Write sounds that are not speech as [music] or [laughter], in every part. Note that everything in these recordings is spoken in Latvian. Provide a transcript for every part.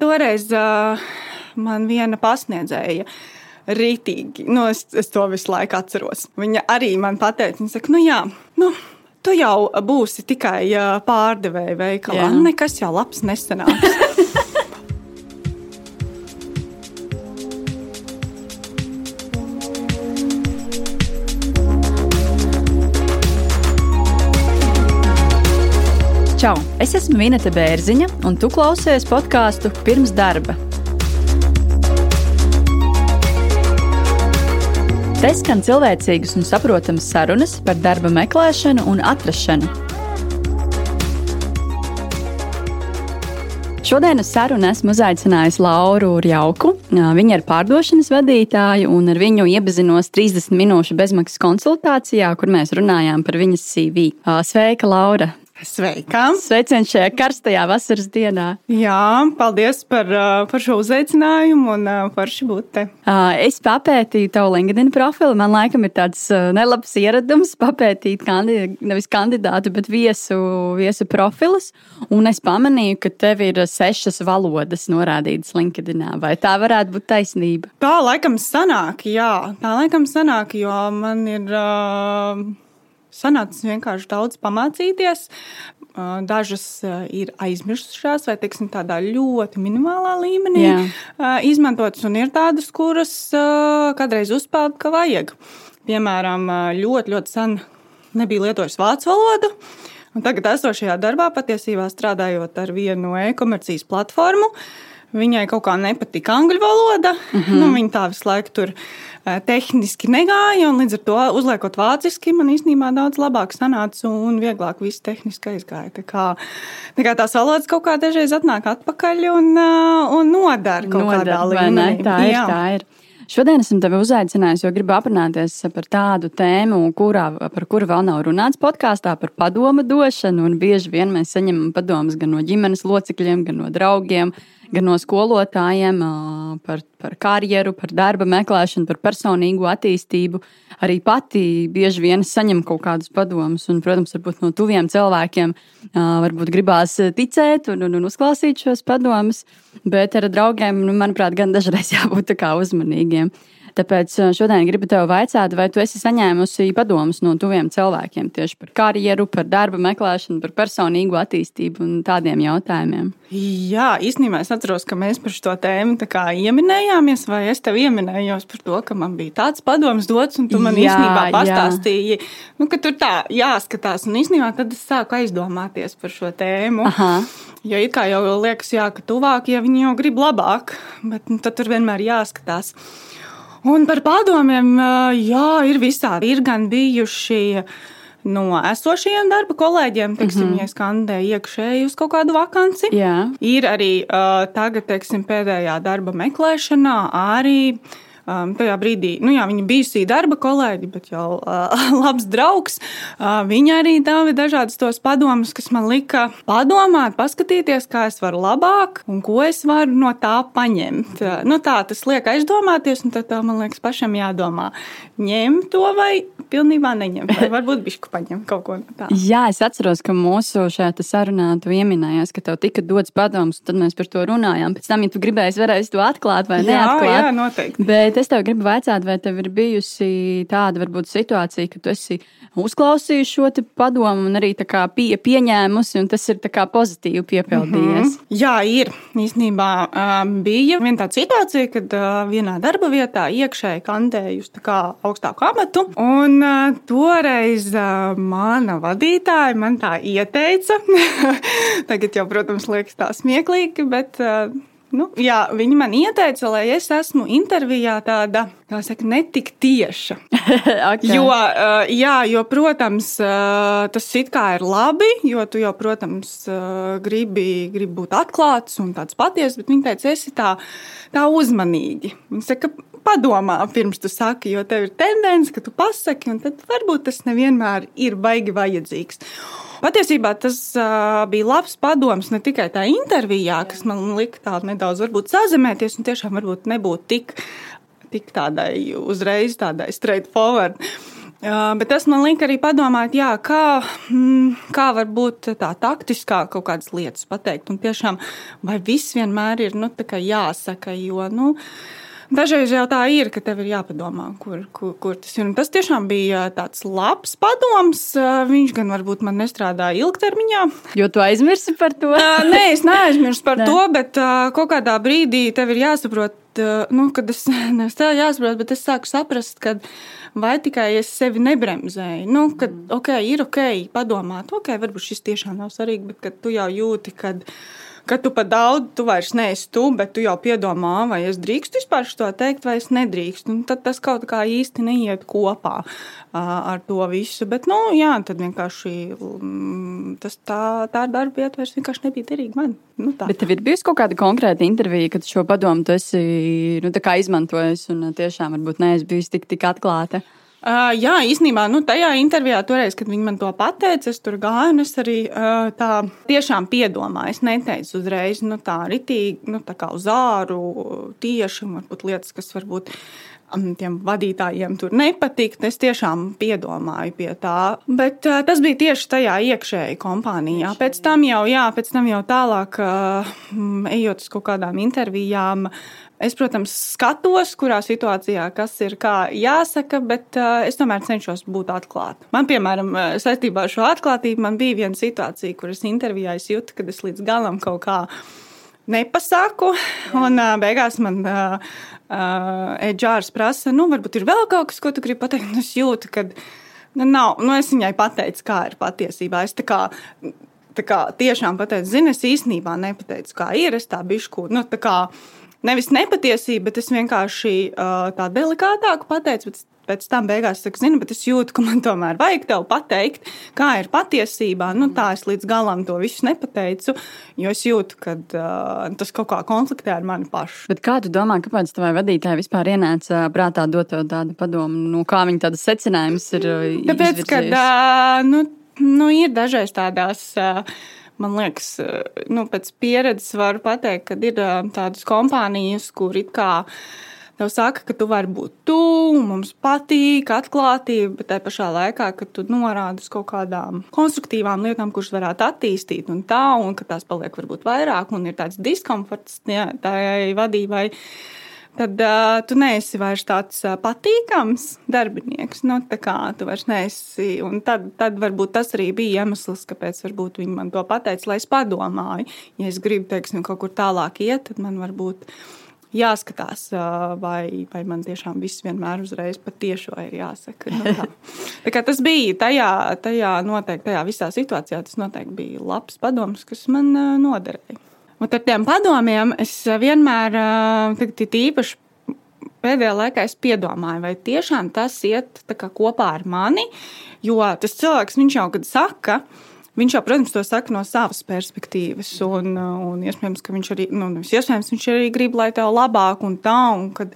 Toreiz uh, man viena pasniedzēja. Rītīgi, nu, es, es to visu laiku atceros. Viņa arī man teica, ka, nu, jā, nu, tu jau būsi tikai pārdevēja veikalā. Jā. Nekas jau labs nesanāks. Čau! Es esmu Vineta Bērziņa, un tu klausies podkāstu pirms darba. Te skan cilvēcīgas un saprotamas sarunas par darba meklēšanu un atrašanu. Šodien uz sarunu esmu uzaicinājis Lauru Jauku. Viņa ir pārdošanas vadītāja, un ar viņu iepazinos 30 minūšu bezmaksas konsultācijā, kur mēs runājām par viņas CV. Sveika, Laura! Sveika! Sveiciens šajā karstajā vasaras dienā. Jā, paldies par, par šo uzaicinājumu un par šī būt te. Es papētīju tavu LinkedIn profilu. Man laikam ir tāds nelabs ieradums papētīt kandidātu, nevis kandidātu, bet viesu, viesu profilus. Un es pamanīju, ka tev ir sešas valodas norādītas LinkedIn. Vai tā varētu būt taisnība? Tā laikam sanāk, jā. Tā laikam sanāk, jo man ir. Uh sanācis vienkārši daudz pamācīties. Dažas ir aizmirsušās, vai teiksim, tādā ļoti minimālā līmenī Jā. izmantotas, un ir tādas, kuras kādreiz uzspēlēt, ka vajag. Piemēram, ļoti, ļoti sen nebija lietojis vācu valodu. Un tagad, esošajā darbā, patiesībā strādājot ar vienu e-komercijas platformu, viņai kaut kā nepatika angļu valoda. Mm -hmm. nu, viņa tā visu laiku tur tehniski negāja, un līdz ar to uzliekot vāciski, man īstenībā daudz labāk sanāca un vieglāk viss tehniski aizgāja. Tā kā, tā kā tās valodas kaut kā dažreiz atnāk atpakaļ un, un nodara kaut nodar, kādā līmenī. Tā ir, Jā. tā ir. Šodien esmu tevi uzaicinājusi, jo gribu aprunāties par tādu tēmu, kurā, par kuru vēl nav runāts podkāstā, par padomu došanu. Bieži vien mēs saņemam padomus gan no ģimenes locekļiem, gan no draugiem, gan no skolotājiem par, par karjeru, par darba meklēšanu, par personīgo attīstību. Arī pati bieži vien saņem kaut kādus padomus, un, protams, no tuviem cilvēkiem varbūt gribās ticēt un, un, un uzklausīt šos padomus, bet ar draugiem, nu, manuprāt, gan dažreiz [laughs] jābūt uzmanīgiem. Tāpēc eh, šodien gribu tev vaicāt, vai tu esi saņēmusi padomus no tuviem cilvēkiem tieši par karjeru, par darba meklēšanu, par personīgo attīstību un tādiem jautājumiem. Jā, īstenībā es atceros, ka mēs par šo tēmu ieminējāmies, vai es tev ieminējos par to, ka man bija tāds padoms dots, un tu man jā, īstenībā pastāstīji, jā. nu, ka tur tā jāskatās. Un īstenībā tad es sāku aizdomāties par šo tēmu. Aha. Jo it kā jau liekas, jā, ka tuvāk, ja viņi jau grib labāk, bet nu, tad tur vienmēr jāskatās. Un par padomiem, jā, ir visādi. Ir gan bijuši no esošajiem darba kolēģiem, teiksim, mm -hmm. ja skandēja iekšēji uz kaut kādu vakanci. Jā. Ir arī uh, tagad, teiksim, pēdējā darba meklēšanā arī Um, tajā brīdī, nu jā, viņa bijusī darba kolēģi, bet jau uh, [laughs] labs draugs. Uh, viņa arī dāvāja dažādus tos padomus, kas man lika padomāt, paskatīties, kā es varu labāk un ko es varu no tā paņemt. Uh, nu, tā tas liek aizdomāties, un tad man liekas, pašam jādomā, ņem to vai pilnībā neņem. Vai [laughs] varbūt bišku paņem kaut ko no tā. Jā, es atceros, ka mūsu šajā sarunā tu pieminējies, ka tev tika dots padoms, tad mēs par to runājām. Pēc tam, ja tu gribēji, varēsi to atklāt vai neatklāt. Jā, jā noteikti. Bet es tev gribu vaicāt, vai tev ir bijusi tāda varbūt situācija, ka tu esi uzklausījusi šo padomu un arī pie, pieņēmusi, un tas ir pozitīvi piepildījies? Mm -hmm. Jā, ir. Īsnībā bija viena tāda situācija, kad vienā darba vietā iekšēji kandēju uz augstāku amatu, un toreiz mana vadītāja man tā ieteica. [laughs] Tagad jau, protams, liekas tā smieklīgi, bet Nu, jā, viņi man ieteica, lai es esmu intervijā tāda, kā saka, netik tieša. [laughs] okay. jo, jā, jo, protams, tas it kā ir labi, jo tu jau, protams, gribi, gribi būt atklāts un tāds patiesa, bet viņi teica, esi tā, tā uzmanīgi. Viņi saka, padomā, pirms tu saki, jo tev ir tendence, ka tu pasaki, un tad varbūt tas nevienmēr ir baigi vajadzīgs. Patiesībā tas uh, bija labs padoms ne tikai tā intervijā, kas man lika tā nedaudz sazemēties un tiešām varbūt nebūt tik, tik tādai uzreiz tādai straightforward. Uh, bet tas man lika arī padomāt, jā, kā, mm, kā var būt tā taktiskā kaut kādas lietas pateikt. Un tiešām, vai viss vienmēr ir nu, jāsaka, jo. Nu, Dažreiz jau tā ir, ka tev ir jāpadomā, kur, kur, kur tas ir. Un tas tiešām bija tāds labs padoms. Viņš gan varbūt man nestrādāja ilgtermiņā. Jo tu aizmirsi par to? Nē, es neaizmirsu par [laughs] to, bet kaut kādā brīdī tev ir jāsaprot, nu, kad es [laughs] nevis tā jāsaprot, bet es sāku saprast, ka vai tikai es sevi nebremzēju. Nu, kad mm. okay, ir ok, padomāt, ok, varbūt šis tiešām nav svarīgi, bet tu jau jūti, ka ka tu pat daudz, tu vairs neesi tu, bet tu jau piedomā, vai es drīkstu vispār to teikt, vai es nedrīkstu. Un tad tas kaut kā īsti neiet kopā ar to visu. Bet, nu, jā, tad vienkārši mm, tas tā, tā darba vieta vairs vienkārši nebija derīga man. Nu, tā. Bet tev ir bijusi kaut kāda konkrēta intervija, kad šo padomu tu esi nu, izmantojis un tiešām varbūt neesi bijusi tik, tik atklāta? Uh, jā, īstenībā nu, tajā intervijā, toreiz, kad viņi man to pateica, es tur gāju un es arī uh, tā tiešām piedomāju. Es neteicu uzreiz, nu, tā ritīgi, nu, tā kā uz āru, tieši, varbūt lietas, kas varbūt tiem vadītājiem tur nepatikt. Es tiešām piedomāju pie tā. Bet uh, tas bija tieši tajā iekšēji kompānijā. Pēc tam jau, jā, pēc tam jau tālāk, uh, ejot uz kaut kādām intervijām, Es, protams, skatos, kurā situācijā kas ir jāsaka, bet uh, es tomēr cenšos būt atklāta. Man, piemēram, saistībā ar šo atklātību, man bija viena situācija, kuras intervijā es jūtu, ka es līdz galam kaut kā nepasaku. Un uh, beigās man uh, Edžārs prasa, nu, varbūt ir vēl kaut kas, ko tu gribi pateikt. Es jūtu, ka nu, nav, nu, es viņai pateicu, kā ir patiesībā. Es tā kā, tā kā tiešām pateicu, zini, es īstenībā nepateicu, kā ir. Es tā bišku, nu, tā kā nevis nepatiesība, bet es vienkārši uh, tā delikātāk pateicu. Bet pēc tam beigās saku, zini, bet es jūtu, ka man tomēr vajag tev pateikt, kā ir patiesībā. Nu, tā es līdz galam to visu nepateicu, jo es jūtu, ka uh, tas kaut kā konfliktē ar mani pašu. Bet kā tu domā, kāpēc tavai vadītājai vispār ienāca prātā dot tādu padomu? Nu, kā viņa tādas secinājumus ir? Tāpēc, ka uh, nu, nu, ir dažreiz tādās. Uh, man liekas, eh, nu, pēc pieredzes varu pateikt, ka ir eh, tādas kompānijas, kur it kā tev saka, ka tu vari būt tu, mums patīk atklātība, bet tajā pašā laikā, ka tu norādi uz kaut kādām konstruktīvām lietām, kuras varētu attīstīt, un tā, un ka tās paliek varbūt vairāk, un ir tāds diskomforts tajai vadībai tad uh, tu neesi vairs tāds uh, patīkams darbinieks. Nu, kā, tu vairs neesi. Un tad, tad varbūt tas arī bija iemesls, kāpēc viņi man to pateica, lai es padomāju. Ja es gribu teiksim, kaut kur tālāk iet, tad man varbūt jāskatās, vai, vai man tiešām viss vienmēr uzreiz patiešo ir jāsaka. Nu, tā. [laughs] tā kā tas bija tajā, tajā noteikti, tajā visā situācijā, tas noteikti bija labs padoms, kas man noderēja. Un ar tiem padomiem es vienmēr, tagad īpaši pēdējā laikā, piedomāju, vai tiešām tas iet kopā ar mani. Jo tas cilvēks, viņš jau kad saka, Viņš jau, protams, to saka no savas perspektīvas. Un, un iespējams, ka viņš arī, nu, iespējams, viņš arī grib, lai tev labāk un tā. Un kad,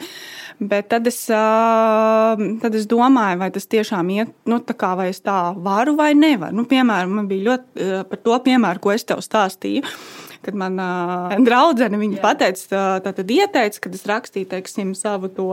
bet tad es, tad es domāju, vai tas tiešām iet, nu, tā kā vai es tā varu vai nevaru. Nu, piemēram, man bija ļoti par to piemēru, ko es tev stāstīju kad man uh, draudzene viņa pateica, tā, tad ieteica, kad es rakstīju, teiksim, savu to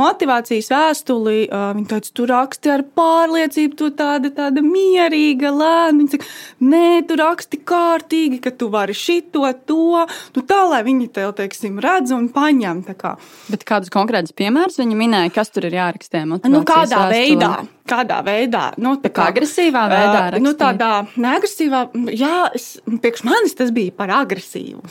motivācijas vēstuli. Uh, viņa teica, tu raksti ar pārliecību, tu tāda, tāda mierīga, lēna. Viņa saka, nē, tu raksti kārtīgi, ka tu vari šito, to, nu tā, lai viņi tev, teiksim, redz un paņem. Kā. Bet kādus konkrētus piemērus viņa minēja, kas tur ir jārakstē? Nu, kādā vēstuli? veidā? kādā veidā. Nu, tā kā agresīvā veidā. Uh, nu, tādā neagresīvā, jā, es, priekš manis tas bija par agresīvu.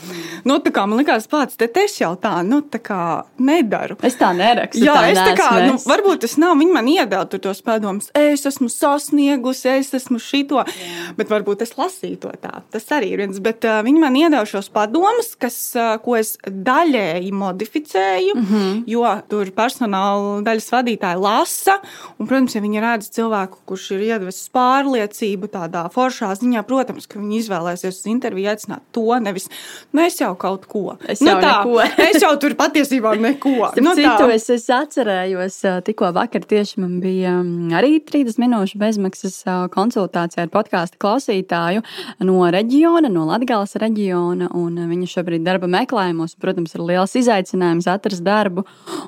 Nu, tā kā man likās, pats, te es jau tā, nu, tā kā nedaru. Es tā nerakstu. Jā, tā es tā kā, nu, varbūt tas nav, viņi man iedēl tur tos padomus, es esmu sasniegusi, es esmu šito, jā. bet varbūt es lasīju to tā. Tas arī ir viens, bet uh, viņi man iedēl šos padomus, kas, uh, ko es daļēji modificēju, mm -hmm. jo tur personāla daļas vadītāji lasa, un, protams, ja viņi redz cilvēku, kurš ir iedvesis pārliecību tādā foršā ziņā, protams, ka viņi izvēlēsies uz interviju aicināt to nevis nu, es jau kaut ko. Es jau, nu, tā, neko. [laughs] es jau tur patiesībā neko. [laughs] nu, citu, es, es atcerējos, tikko vakar tieši man bija arī 30 minūšu bezmaksas konsultācija ar podkāstu klausītāju no reģiona, no Latgales reģiona, un viņa šobrīd darba meklējumos, protams, ir liels izaicinājums atrast darbu,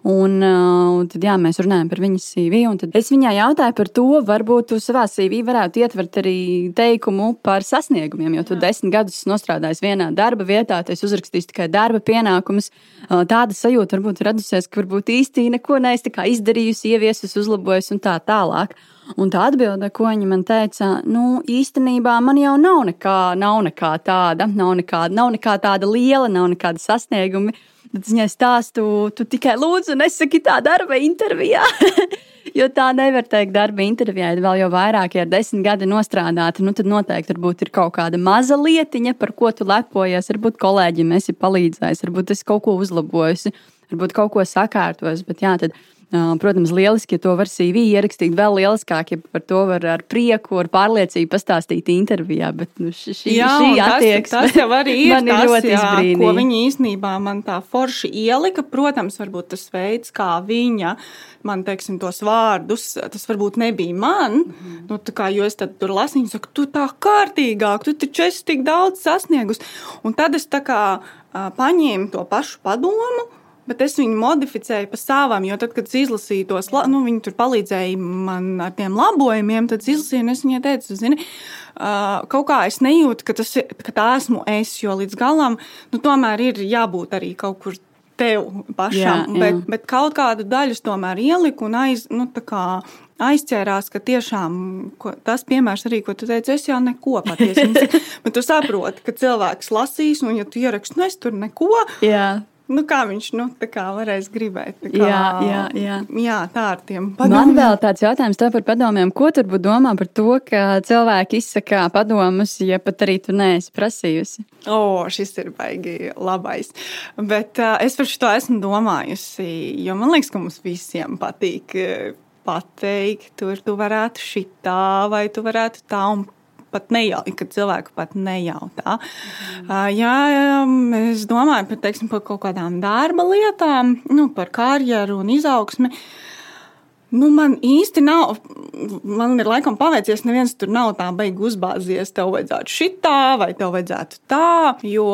un, un tad, jā, mēs runājam par viņas CV, un es viņai jautāju par to, varbūt tu savā CV varētu ietvert arī teikumu par sasniegumiem, jo tu Jā. desmit gadus strādājis vienā darba vietā, tas uzrakstījis tikai darba pienākumus. Tāda sajūta varbūt radusies, ka varbūt īsti neko neesi izdarījusi, ieviesusi, uzlabojusi un tā tālāk. Un tā atbilde, ko viņa man teica, nu, īstenībā man jau nav nekā, nav nekā tāda, nav nekā, nav nekā tāda liela, nav nekāda sasniegumi. Tad viņai stāstu, tu tikai lūdzu, nesaki tā darba intervijā. [laughs] jo tā nevar teikt darba intervijā. Vēl jau vairāk, ja ir desmit gadi nostrādāti, nu tad noteikti ir kaut kāda maza lietiņa, par ko tu lepojies. Varbūt kolēģim esi palīdzējis, varbūt es kaut ko uzlabojusi, varbūt kaut ko sakārtojusi. Bet jā, tad Protams, lieliski, ja to var CV ierakstīt. Vēl lieliskāk, ja par to var ar prieku, ar pārliecību pastāstīt intervijā. Bet nu, šī, jā, šī attieksme tas, tas jau arī ir, [laughs] tas, ir ļoti izbrīnīgi. Ko viņa īstenībā man tā forši ielika. Protams, varbūt tas veids, kā viņa man, teiksim, tos vārdus, tas varbūt nebija man. Mm -hmm. nu, kā, jo es tur lasīju, saku, tu tā kārtīgāk, tu taču esi tik daudz sasniegus. Un tad es tā kā paņēmu to pašu padomu Bet es viņu modificēju pa savam, jo tad, kad es izlasīju tos, nu, viņi tur palīdzēja man ar tiem labojumiem, tad es izlasīju, un es viņai teicu, zini, kaut kā es nejūtu, ka, tas, ka tā esmu es, jo līdz galam, nu, tomēr ir jābūt arī kaut kur tev pašam, jā, jā. Bet, bet kaut kādu daļu tomēr ieliku un aiz, nu, aizķērās, ka tiešām ko, tas piemērs arī, ko tu teici, es jau neko patiesi. [laughs] bet tu saproti, ka cilvēks lasīs, un ja tu ieraksti, nu es tur neko. Jā. Nu, kā viņš nu, kā varēs gribēt. Kā, jā, jā, jā. jā, tā ar tiem padomiem. Man vēl tāds jautājums tev par padomiem. Ko tur būtu domā par to, ka cilvēki izsaka padomus, ja pat arī tu neesi prasījusi? O, šis ir baigi labais. Bet uh, es par šo esmu domājusi, jo man liekas, ka mums visiem patīk pateikt, tur tu varētu šitā vai tu varētu tā un pat nejautā, kad cilvēku pat nejautā. Uh, jā, es domāju par, teiksim, par kaut kādām darba lietām, nu, par karjeru un izaugsmi. Nu, man īsti nav, man ir laikam paveicies, neviens tur nav tā beigts uzbāzies. Tev vajadzētu šitā, vai tev vajadzētu tā. Jo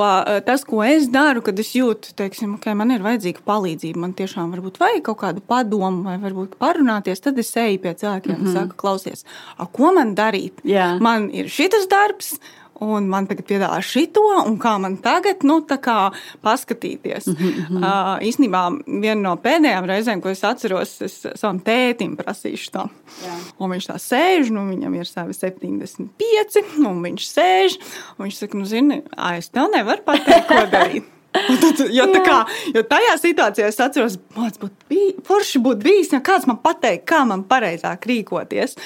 tas, ko es daru, kad es jūtu, teiksim, ka man ir vajadzīga palīdzība, man tiešām varbūt vajag kaut kādu padomu, vai varbūt parunāties, tad es eju pie cilvēkiem mm -hmm. un mhm. saku, klausies, ko man darīt? Yeah. Man ir šis darbs, un man tagad piedāvā šito, un kā man tagad, nu, tā kā paskatīties. Mm -hmm. uh, īsnībā viena no pēdējām reizēm, ko es atceros, es savam tētim prasīšu to. Jā. Un viņš tā sēž, nu, viņam ir savi 75, un viņš sēž, un viņš saka, nu, zini, es tev nevaru pateikt, ko darīt. Tad, jo, kā, jo tajā situācijā es atceros, ka būtu forši būt bijis, ja kāds man pateikt, kā man pareizāk rīkoties.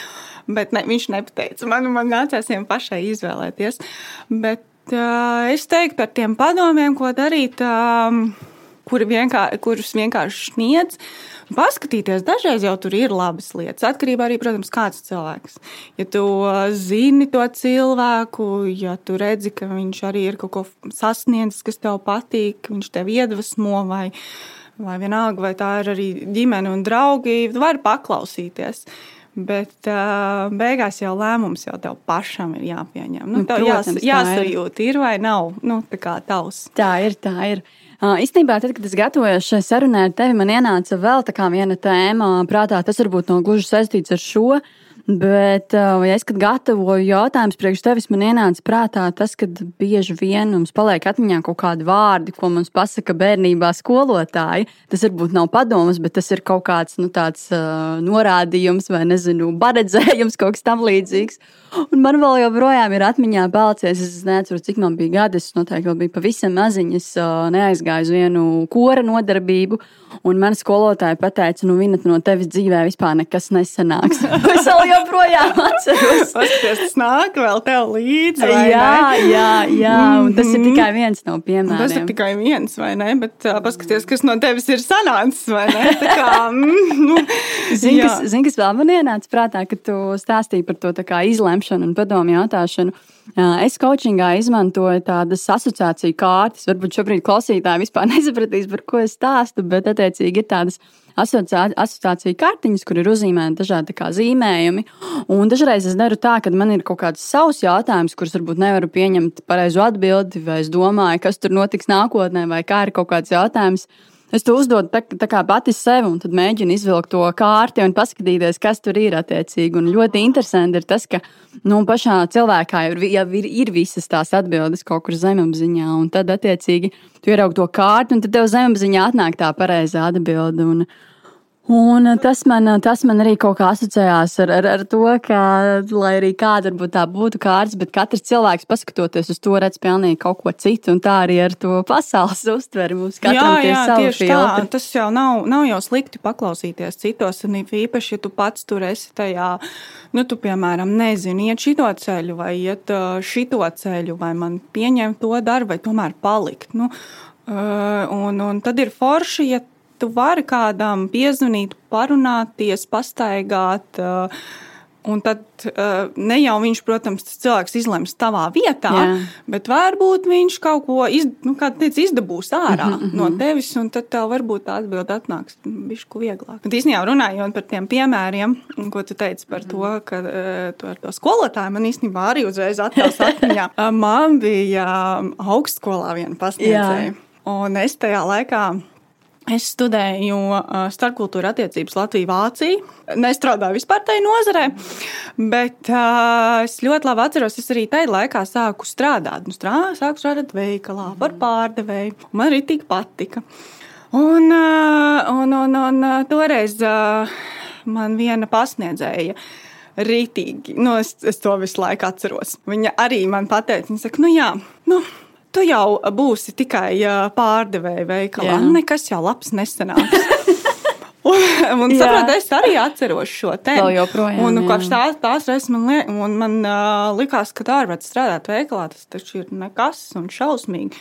Bet ne, viņš nepateica. Man, man nācās viņam pašai izvēlēties. Bet uh, es teiktu par tiem padomiem, ko darīt, um, kuri vienkār, kurus vienkārši sniedz. Paskatīties, dažreiz jau tur ir labas lietas. Atkarībā arī, protams, kāds cilvēks. Ja tu zini to cilvēku, ja tu redzi, ka viņš arī ir kaut ko sasniedzis, kas tev patīk, viņš tev iedvesmo vai, vai vienalga, vai tā ir arī ģimene un draugi, tu vari paklausīties. Bet uh, beigās jau lēmums jau tev pašam ir jāpieņem. Nu, tev Protams, jās, jāsajūt, ir vai nav. Nu, tā kā tavs. Tā ir, tā ir. Uh, īstenībā, tad, kad es gatavojos šai sarunai ar tevi, man ienāca vēl viena tēma prātā. Tas varbūt nav gluži saistīts ar šo. Bet, uh, ja es gatavoju jautājumus priekš tevis, man ienāca prātā tas, ka bieži vien mums paliek atmiņā kaut kādi vārdi, ko mums pasaka bērnībā skolotāji. Tas varbūt nav padoms, bet tas ir kaut kāds nu, tāds, uh, norādījums vai nezinu, paredzējums, kaut kas tam līdzīgs. Un man vēl joprojām ir atmiņā palicies. Es nezinu, cik man bija gadi. Es noteikti vēl biju pavisam maziņas, uh, neaizgāju uz vienu kora nodarbību. Un man skolotāja pateica, nu, Vina, no tevis dzīvē vispār nekas nesanāks. [laughs] joprojām [laughs] atceros. Paskaties, tas nāk vēl tev līdzi. Jā, jā, jā, un tas ir tikai viens no piemēriem. Tas ir tikai viens, vai ne? Bet uh, paskaties, kas no tevis ir sanācis, vai ne? Tā kā, mm, nu, [laughs] Zini, kas, zin, kas vēl man ienāca prātā, kad tu stāstīji par to izlemšanu un padomu jautāšanu. Es coachingā izmantoju tādas asociāciju kārtas. Varbūt šobrīd klausītāji vispār [laughs] nesapratīs, par ko es stāstu, bet attiecīgi ir tādas asociāciju kartiņas, kur ir uzzīmēti dažādi zīmējumi. Un dažreiz es daru tā, ka man ir kaut kāds savs jautājums, kurus varbūt nevaru pieņemt pareizu atbildi, vai es domāju, kas tur notiks nākotnē, vai kā ir kaut kāds jautājums. Es to uzdodu tā, tā kā pati sev, un tad mēģinu izvilkt to kārti un paskatīties, kas tur ir attiecīgi. Un ļoti interesanti ir tas, ka nu, pašā cilvēkā jau ir, jau ir, ir visas tās atbildes kaut kur zemapziņā, un tad attiecīgi tu ieraugi to kārti, un tad tev zemapziņā atnāk tā pareizā atbilde. Un, Un tas man, tas man arī kaut kā asociējās ar, ar, ar to, ka, lai arī kāda tā būtu kārtas, bet katrs cilvēks, paskatoties uz to, redz pilnīgi kaut ko citu. Un tā arī ar to pasaules [laughs] uztveri mums katram jā, jā, tieši filtri. tā. Tas jau nav, nav jau slikti paklausīties citos, un īpaši, ja tu pats tur esi tajā, nu, tu, piemēram, nezini, iet šito ceļu vai iet šito ceļu, vai man pieņemt to darbu, vai tomēr palikt. Nu, un, un tad ir forši, ja tu vari kādam piezvanīt, parunāties, pastaigāt. Uh, Un tad uh, ne jau viņš, protams, tas cilvēks izlems tavā vietā, Jā. bet varbūt viņš kaut ko iz, nu, teica, izdabūs ārā mm -hmm. no tevis, un tad tev varbūt tā atbilde atnāks bišku vieglāk. Bet īstenībā runājot par tiem piemēriem, ko tu teici par to, ka uh, tu ar to skolotāju man īstenībā arī uzreiz attēls atmiņā. [laughs] man bija augstskolā viena pasniedzēja, un es tajā laikā Es studēju starpkultūra attiecības Latviju-Vāciju. Nestrādāju vispār tajā nozarē, bet uh, es ļoti labi atceros, es arī tajā laikā sāku strādāt. Nu, strā, sāku strādāt veikalā par pārdevēju. Man arī tik patika. Un, uh, un, un, un toreiz uh, man viena pasniedzēja rītīgi, nu, es, es to visu laiku atceros. Viņa arī man pateica, viņa saka, nu jā, nu, tu jau būsi tikai pārdevēja veikalā. Jā. Nekas jau labs nesanāks. [laughs] un, un saprot, es arī atceros šo tēmu. Un nu, kopš tās, tās reizes man, li, man uh, likās, ka tā var strādāt veikalā. Tas taču ir nekas un šausmīgi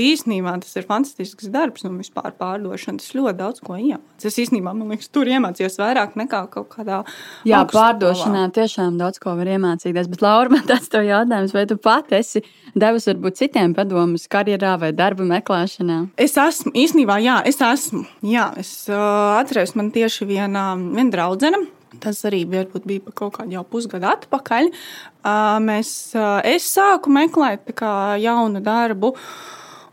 īstenībā tas ir fantastisks darbs un vispār pārdošana. Tas ļoti daudz ko iemācās. Es īstenībā, man liekas, tur iemācījos vairāk nekā kaut kādā. Jā, pārdošanā tiešām daudz ko var iemācīties. Bet, Laura, man tāds tev jautājums, vai tu pati esi devusi varbūt citiem padomus karjerā vai darba meklēšanā? Es esmu, īstenībā, jā, es esmu. Jā, es uh, atceros, man tieši viena, viena draudzene. Tas arī varbūt bija kaut kādā jau pusgada atpakaļ. Mēs, es sāku meklēt jaunu darbu.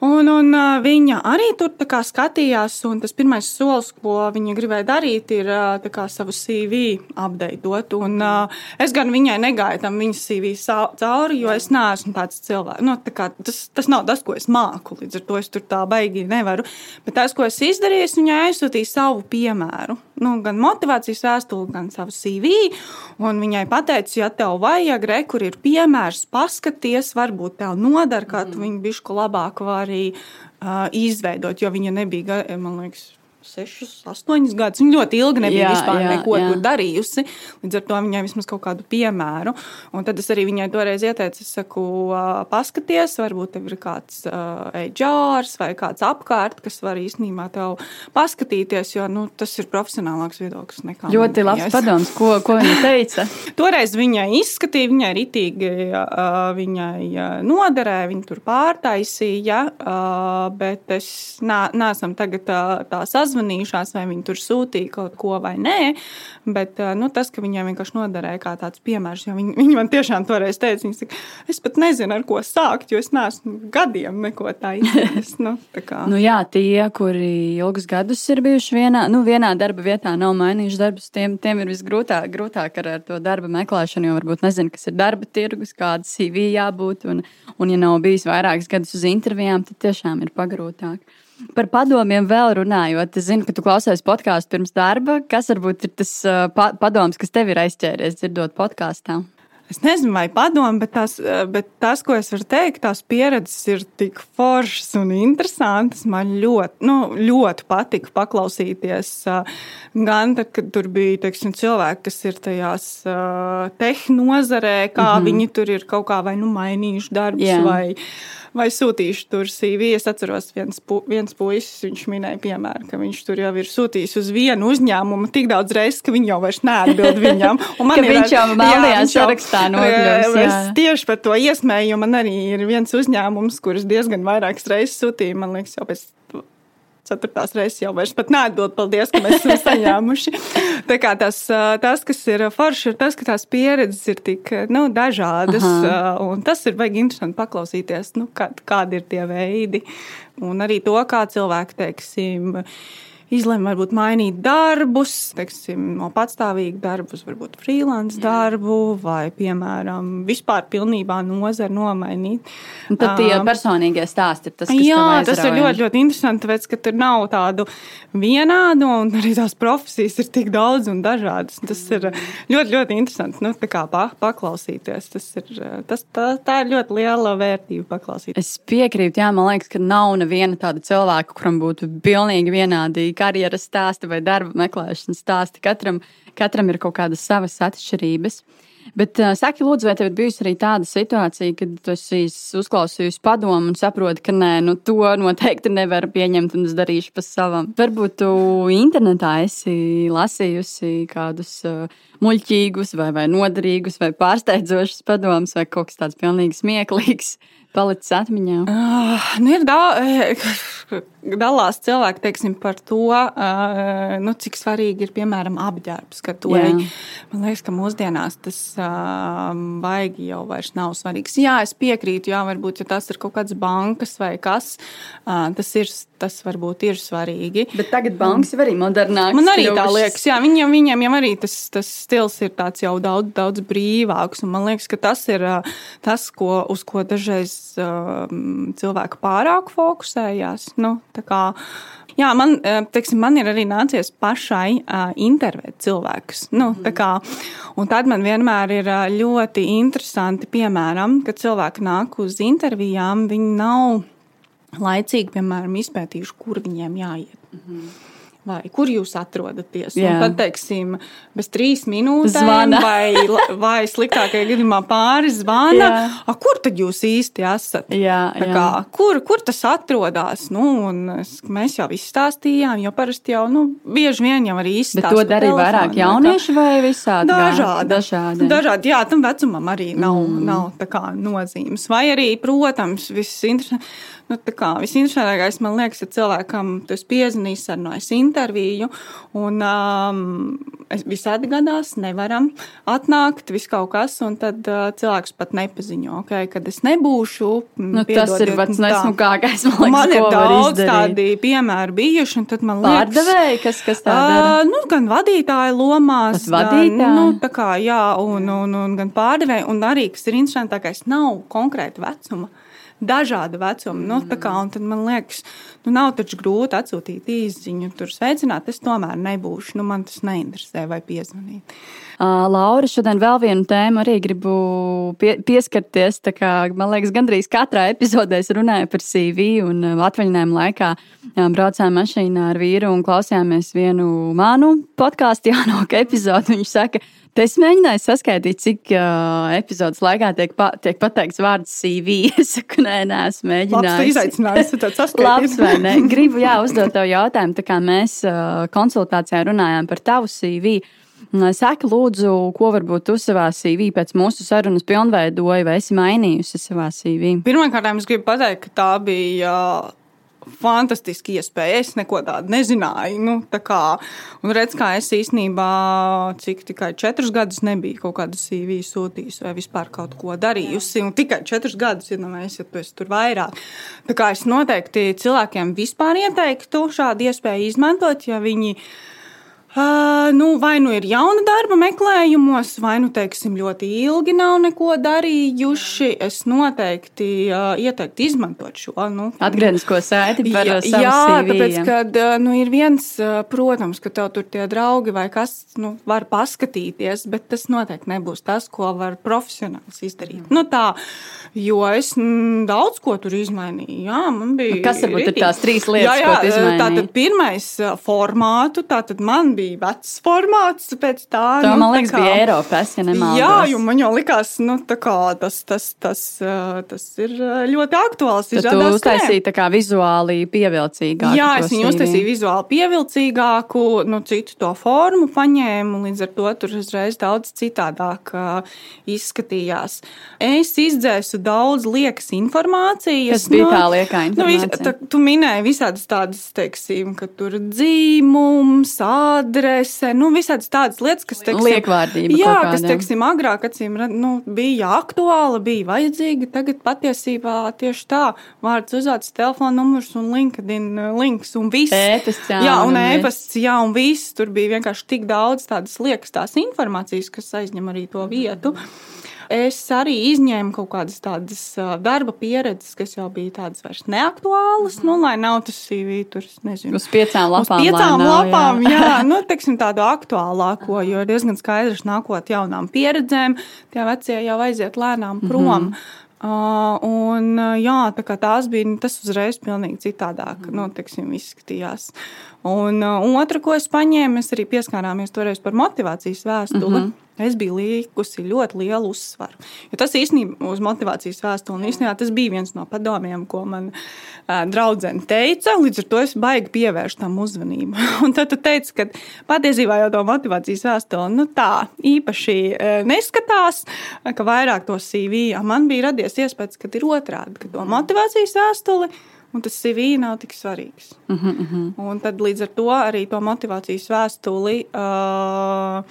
Un, un viņa arī tur skatījās, un tas pirmais solis, ko viņa gribēja darīt, ir kā, savu CV apdeidot. Un, es gan viņai negāju tam viņas CV cauri, jo es neesmu tāds cilvēks. Nu, tā kā, tas, tas nav tas, ko es māku, līdz ar to es tur tā baigi nevaru. Bet tas, ko es izdarīju, es viņai aizsūtīju savu piemēru. Nu, gan motivācijas vēstuli, gan savu CV. Un viņai pateicu, ja tev vajag, re, kur ir piemērs, paskaties, varbūt tev nodara, kā tu viņu bišku labāk vari arī uh, izveidot, jo viņa nebija, man liekas, 6, 8 gadus. Viņa ļoti ilgi nebija jā, vispār jā, neko jā. darījusi. Līdz ar to viņai vismaz kaut kādu piemēru. Un tad es arī viņai toreiz ieteicu, es saku, paskaties, varbūt tev ir kāds eģārs vai kāds apkārt, kas var īstenībā tev paskatīties, jo nu, tas ir profesionālāks viedoklis nekā. Ļoti labs padoms, ko, ko viņa [laughs] teica. toreiz viņai izskatīja, viņai ritīgi viņai noderēja, viņa tur pārtaisīja, bet es neesam tagad tā, tā sazinājusies sazvanījušās, vai viņi tur sūtīja kaut ko vai nē. Bet nu, tas, ka viņiem vienkārši noderēja kā tāds piemērs, jo viņi, viņi man tiešām toreiz teica, saka, es pat nezinu, ar ko sākt, jo es neesmu gadiem neko tā izdarījis. nu, nu, jā, tie, kuri ilgus gadus ir bijuši vienā, nu, vienā darba vietā, nav mainījuši darbus, tiem, tiem ir visgrūtāk grūtāk ar, ar to darba meklēšanu, jo varbūt nezinu, kas ir darba tirgus, kāda CV jābūt. Un, un, ja nav bijis vairākus gadus uz intervijām, tad tiešām ir pagrūtāk. Par padomiem vēl runājot, es zinu, ka tu klausies podkāstu pirms darba. Kas varbūt ir tas uh, pa padoms, kas tev ir aizķēries dzirdot podkāstā? Es nezinu, vai padomu, bet, tās, bet tas, ko es varu teikt, tās pieredzes ir tik foršas un interesantas. Man ļoti, nu, ļoti patika paklausīties. Gan tad, kad tur bija teiksim, cilvēki, kas ir tajās tehnozarē, kā mm -hmm. viņi tur ir kaut kā vai nu mainījuši darbus. Yeah. Vai, vai sūtījuši tur CV. Es atceros, viens, pu, viens puisis, viņš minēja, piemēram, ka viņš tur jau ir sūtījis uz vienu uzņēmumu tik daudz reizes, ka viņi jau vairs neatbild viņam. [laughs] Un man ir viņš jau melnajā sarakstā nokļuvis. Es tieši par to iesmēju, man arī ir viens uzņēmums, kurus diezgan vairākas reizes sūtīja, man liekas, jau pēc ceturtās reizes jau vairs pat neatbild, paldies, ka mēs esam saņēmuši. [laughs] Tā kā tas, tas, kas ir forši, ir tas, ka tās pieredzes ir tik nu, dažādas, Aha. un tas ir baigi interesanti paklausīties, nu, kā, kādi ir tie veidi, un arī to, kā cilvēki, teiksim, izlēma varbūt mainīt darbus, teiksim, no patstāvīga darba uz varbūt freelance darbu, vai, piemēram, vispār pilnībā nozari nomainīt. Un tad tie um, personīgie stāsti ir tas, kas jā, tas ir ļoti, ļoti interesanti, tāpēc, ka tur nav tādu vienādu, un arī tās profesijas ir tik daudz un dažādas. Tas ir ļoti, ļoti interesanti, nu, tā kā pa, paklausīties. Tas ir, tas, tā, tā ir ļoti liela vērtība paklausīties. Es piekrītu, jā, man liekas, ka nav neviena tāda cilvēka, kuram būtu pilnīgi vienādi karjeras stāsti vai darba meklēšanas stāsti. Katram, katram ir kaut kādas savas atšķirības. Bet uh, saki, lūdzu, vai tev ir bijusi arī tāda situācija, kad tu esi uzklausījusi padomu un saproti, ka nē, nu to noteikti nevar pieņemt un es darīšu pa savam. Varbūt tu internetā esi lasījusi kādus uh, muļķīgus vai, vai noderīgus vai pārsteidzošus padomus vai kaut kas tāds pilnīgi smieklīgs palicis atmiņā? Uh, nu ir daudz, dalās cilvēki teiksim, par to, uh, nu, cik svarīgi ir piemēram apģērbs. Man liekas, ka mūsdienās tas uh, baigi jau vairs nav svarīgs. Jā, es piekrītu, jā, varbūt ja tas ir kaut kāds bankas vai kas, uh, tas ir. Tas varbūt ir svarīgi. Bet tagad bankas jau arī modernākas. Man arī tā liekas, jā, viņiem, viņiem jau arī tas, tas stils ir tāds jau daudz, daudz brīvāks. Man liekas, ka tas ir tas, ko, uz ko dažreiz um, cilvēki pārāk fokusējās. Nu, kā, jā, man, teiksim, man ir arī nācies pašai uh, intervēt cilvēkus. Nu, kā, tad man vienmēr ir ļoti interesanti, piemēram, kad cilvēki nāk uz intervijām, viņi nav laicīgi, piemēram, izpētījuši, kur viņiem jāiet. Mm -hmm vai kur jūs atrodaties. Un tad, teiksim, bez trīs minūtēm, zvana. vai, vai sliktākajā gadījumā pāris zvana, a, kur tad jūs īsti esat? Jā, jā. Kā, kur, kur tas atrodas? Nu, es, mēs jau izstāstījām, jo parasti jau nu, bieži vien jau arī izstāstījām. Bet to darīja vairāk jaunieši vai visādi? Dažādi. Dažādi. dažādi. Jā, tam vecumam arī nav, mm. nav kā, nozīmes. Vai arī, protams, viss interesants Nu, Visinteresantākais man liekas, ir cilvēkam, tas piezīmīs, sarunājas interviju. Un, um, visādi gadās, nevaram atnākt, viss kaut kas, un tad uh, cilvēks pat nepaziņo, okay, kad es nebūšu. Nu, piedodiet, tas ir pats nesmukākais. Man, liekas, man ir daudz tādi piemēri bijuši, un tad man liekas, pārdevēji, kas, kas tā dara? Uh, nu, gan vadītāju lomās, vadītāji. gan, nu, tā kā, jā, un, un, un gan pārdevēji, un arī, kas ir interesantākais, nav konkrēta vecuma dažādu vecumu. Mm. Nu, kā, tad man liekas, nu, nav taču grūti atsūtīt īsiņu, tur sveicināt. Es tomēr nebūšu. Nu, man tas neinteresē vai piezvanīt. Uh, Laura, šodien vēl vienu tēmu arī gribu pie, pieskarties. Kā, man liekas, gandrīz katrā epizodē es runāju par CV un atvaļinājumu laikā braucām mašīnā ar vīru un klausījāmies vienu manu podkāstu, [laughs] Jānoka epizodi. Viņš saka, Es mēģināju saskaitīt, cik uh, epizodes laikā tiek, pa, tiek pateikts vārds CV. [laughs] Es saku, nē, nē, esmu mēģinājis. Tas izaicinājums ir tāds. Labs, vai ne? [laughs] Gribu, jā, uzdot tev jautājumu, tā kā mēs uh, konsultācijā runājām par tavu CV. Saki, lūdzu, ko varbūt tu savā CV pēc mūsu sarunas pilnveidoji vai esi mainījusi savā CV? Pirmkārt, es gribu pateikt, ka tā bija. Uh fantastiski iespēja. Es neko tādu nezināju. Nu, tā kā, un redz, kā es īstenībā, cik tikai četrus gadus nebiju kaut kādu CV sūtījusi vai vispār kaut ko darījusi. Un tikai četrus gadus, ja, mēs, ja tu tur vairāk. Tā kā es noteikti cilvēkiem vispār ieteiktu šādu iespēju izmantot, ja viņi Uh, nu, vai nu ir jauna darba meklējumos, vai nu teiksim, ļoti ilgi nav neko darījuši. Es noteikti uh, ieteiktu izmantot šo nu, atgrieznisko saiti par jā, savu jā, CV. tāpēc, kad nu, ir viens, protams, ka tev tur tie draugi vai kas nu, var paskatīties, bet tas noteikti nebūs tas, ko var profesionāls izdarīt. Mm. Nu, tā, jo es m, daudz ko tur izmainīju. Jā, man bija. Kas varbūt ir tās trīs lietas, jā, jā, ko tu izmainīji? Tātad pirmais formātu, tātad man bija bija vecs formāts. Tā, tā nu, man liekas, kā, bija Eiropas, ja nemaldos. Jā, jo man jau likās, nu, kā, tas, tas, tas, tas ir ļoti aktuāls. Tad tu uztaisīji tā kā vizuāli pievilcīgāku. Jā, es viņu uztaisīju vizuāli pievilcīgāku, nu, citu to formu paņēmu, līdz ar to tur uzreiz daudz citādāk izskatījās. Es izdzēsu daudz liekas informācijas. Kas bija no, tā liekā informācija? Nu, tā, tu minēji visādas tādas, teiksim, ka tur dzīmums, āda adrese, nu, visādas tādas lietas, kas, teiksim, liekvārdība. Jā, kas, teiksim, agrāk, acīm, nu, bija aktuāla, bija vajadzīga. Tagad patiesībā tieši tā, vārds uzvārds, telefona numurs un LinkedIn uh, links un viss. Ēpasts, jā, jā, un ēpasts, jā, un viss. Tur bija vienkārši tik daudz tādas liekas tās informācijas, kas aizņem arī to vietu. Mm. Es arī izņēmu kaut kādas tādas darba pieredzes, kas jau bija tādas vairs neaktuālas. Nu, lai nav tas CV tur, nezinu, uz piecām lapām. Uz piecām nav, lapām, jā, jā nu, teiksim, tādu aktuālāko, jo ir diezgan skaidrs nākot jaunām pieredzēm. Tie vecie jau aiziet lēnām prom. Mm -hmm. Uh, un, jā, tā tās bija tas uzreiz pilnīgi citādāk mm. nu, tiksim, izskatījās. Un uh, otra, ko es paņēmu, mēs arī pieskārāmies toreiz par motivācijas vēstuli. Mm -hmm. Es biju likusi ļoti lielu uzsvaru. Jo tas īstenībā uz motivācijas vēstuli, īstenībā tas bija viens no padomiem, ko man uh, draudzene teica. Līdz ar to es baigi pievērstu tam uzmanību. [laughs] Un tad tu teici, ka patiesībā jau to motivācijas vēstuli nu, tā īpaši uh, neskatās, ka vairāk to CV. Man bija radies iespējas, ka ir otrādi, ka to motivācijas vēstuli. Un tas CV nav tik svarīgs. Uh -huh, uh -huh. Un tad līdz ar to arī to motivācijas vēstuli uh,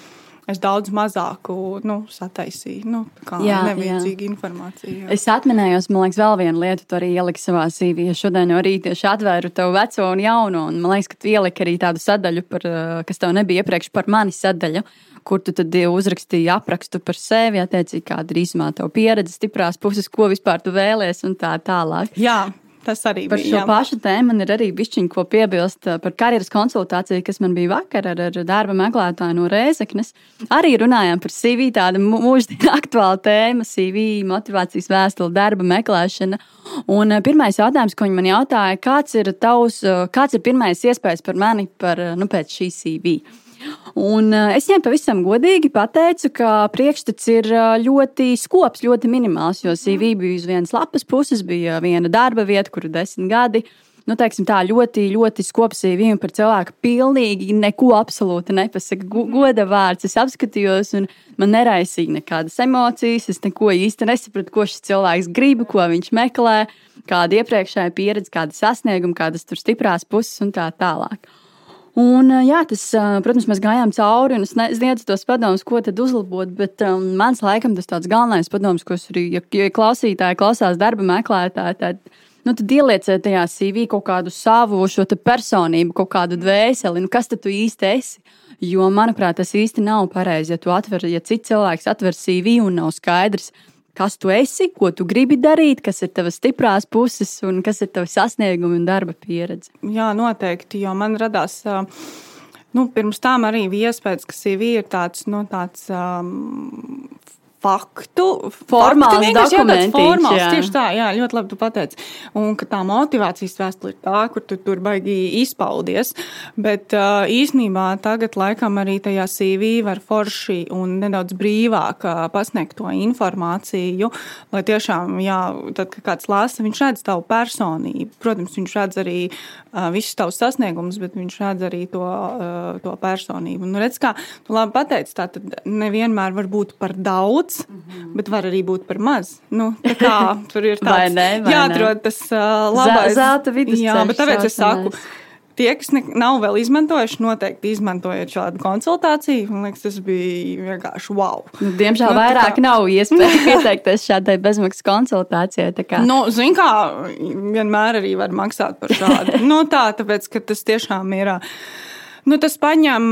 es daudz mazāku nu, sataisīju. Nu, kā jā, nevienlīdzīga informācija. Jā. Es atminējos, man liekas, vēl vienu lietu, tu arī ieliki savā CV. Ja šodien no rīta tieši atvēru tavu veco un jauno, un man liekas, ka tu ieliki arī tādu sadaļu, par, kas tev nebija iepriekš par mani sadaļu. Kur tu tad uzrakstīji aprakstu par sevi, attiecīgi, kāda ir īsumā tava pieredze, stiprās puses, ko vispār tu vēlēsies un tā tālāk. Jā, Tas arī par bija. Par šo jā. pašu tēmu man ir arī bišķiņa, ko piebilst uh, par karjeras konsultāciju, kas man bija vakar ar, ar darba meklētāju no Rēzeknes. Arī runājām par CV, tāda mūžīga [laughs] aktuāla tēma, CV, motivācijas vēstule, darba meklēšana. Un uh, pirmais jautājums, ko viņi man jautāja, kāds ir tavs, uh, kāds ir pirmais iespējas par mani par, nu, pēc šī CV? Un eh, es viņiem pavisam godīgi pateicu, ka priekšstats ir eh, ļoti skops, ļoti minimāls. Jo CV bija uz vienas lapas puses, bija viena darba vieta, kur ir desmit gadi. Nu, teiksim, tā ļoti, ļoti skops CV un par cilvēku pilnīgi neko absolūti nepasaka. Goda vārds, es apskatījos, un man neraisīja nekādas emocijas. Es neko īsti nesapratu, ko šis cilvēks grib, ko viņš meklē, kāda iepriekšējā pieredze, kāda sasnieguma, kādas tur stiprās puses un tā tālāk. Un, jā, tas, protams, mēs gājām cauri, un es sniedzu tos padomus, ko tad uzlabot. Bet um, mans laikam tas tāds galvenais padoms, ko es arī, ja, ja klausītāji klausās darba meklētāji, tad, nu, tad ielieciet tajā CV kaut kādu savu šo personību, kaut kādu dvēseli, nu, kas tad tu īsti esi. Jo, manuprāt, tas īsti nav pareizi. Ja tu atver, ja cits cilvēks atver CV un nav skaidrs, kas tu esi, ko tu gribi darīt, kas ir tavas stiprās puses un kas ir tavs sasniegumi un darba pieredze. Jā, noteikti, jo man radās. Nu, pirms tam arī bija iespējas, ka CV ir tāds, nu, tāds um, faktu. Formāls dokuments. Formāls, jā. tieši tā, jā, ļoti labi tu pateici. Un ka tā motivācijas vēstule ir tā, kur tu tur baigi izpaudies. Bet īsnībā tagad laikam arī tajā CV var forši un nedaudz brīvāk pasniegt to informāciju, lai tiešām, jā, tad, kad kāds lasa, viņš redz tavu personību. Protams, viņš redz arī visus tavus sasniegumus, bet viņš redz arī to, to personību. Un redz, kā tu labi pateici, tā tad nevienmēr var būt par daudz daudz, mm -hmm. bet var arī būt par maz. Nu, kā, [laughs] tur ir tāds, ne, jāatrod tas uh, labais zelta vidusceļš. Jā, bet tāpēc es saku. Tie, kas ne, nav vēl izmantojuši, noteikti izmantojiet šādu konsultāciju. Man liekas, tas bija vienkārši wow. Nu, diemžēl nu, vairāk kā... nav iespēja [laughs] pieteikties šādai bezmaksas konsultācijai. Kā... Nu, Ziniet, kā vienmēr arī var maksāt par šādu. nu, tā, tāpēc, ka tas tiešām ir. Nu, tas paņem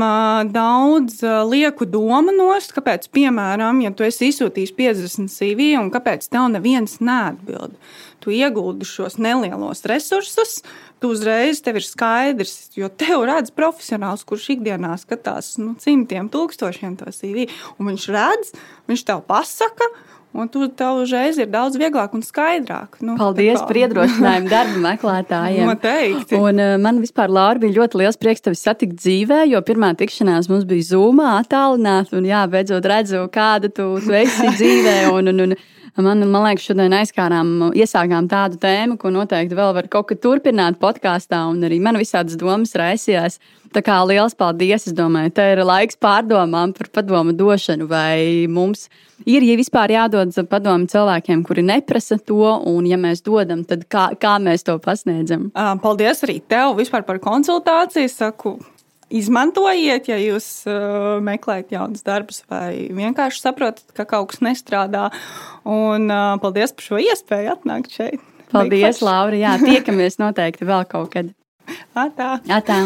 daudz lieku domu nost, kāpēc, piemēram, ja tu esi izsūtījis 50 CV un kāpēc tev neviens neatbild. Tu ieguldi šos nelielos resursus, tu uzreiz tev ir skaidrs, jo tev redz profesionāls, kurš ikdienā skatās nu, simtiem, tūkstošiem to CV, un viņš redz, viņš tev pasaka, Un tur tev uzreiz ir daudz vieglāk un skaidrāk. Nu, Paldies par iedrošinājumu darba [laughs] meklētājiem. Noteikti. Un uh, man vispār, Laura, bija ļoti liels prieks tevi satikt dzīvē, jo pirmā tikšanās mums bija zūmā, attālināta. Un jā, beidzot redzu, kāda tu, tu esi dzīvē. Un, un, un, Man, man liekas, šodien aizkārām, iesākām tādu tēmu, ko noteikti vēl var kaut kad turpināt podkāstā, un arī man visādas domas raisījās. Tā kā liels paldies! Es domāju, te ir laiks pārdomām par padomu došanu, vai mums ir ja vispār jādod padomu cilvēkiem, kuri neprasa to, un ja mēs dodam, tad kā, kā mēs to pasniedzam? Paldies arī tev vispār par konsultāciju. Saku, izmantojiet, ja jūs uh, meklējat jaunus darbus vai vienkārši saprotat, ka kaut kas nestrādā. Un uh, paldies par šo iespēju atnākt šeit. Paldies, Laura. Jā, tiekamies noteikti vēl kaut kad. Atā. Atā.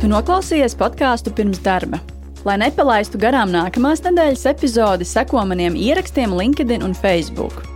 Tu noklausījies podkāstu pirms darba. Lai nepalaistu garām nākamās nedēļas epizodi, seko maniem ierakstiem LinkedIn un Facebook.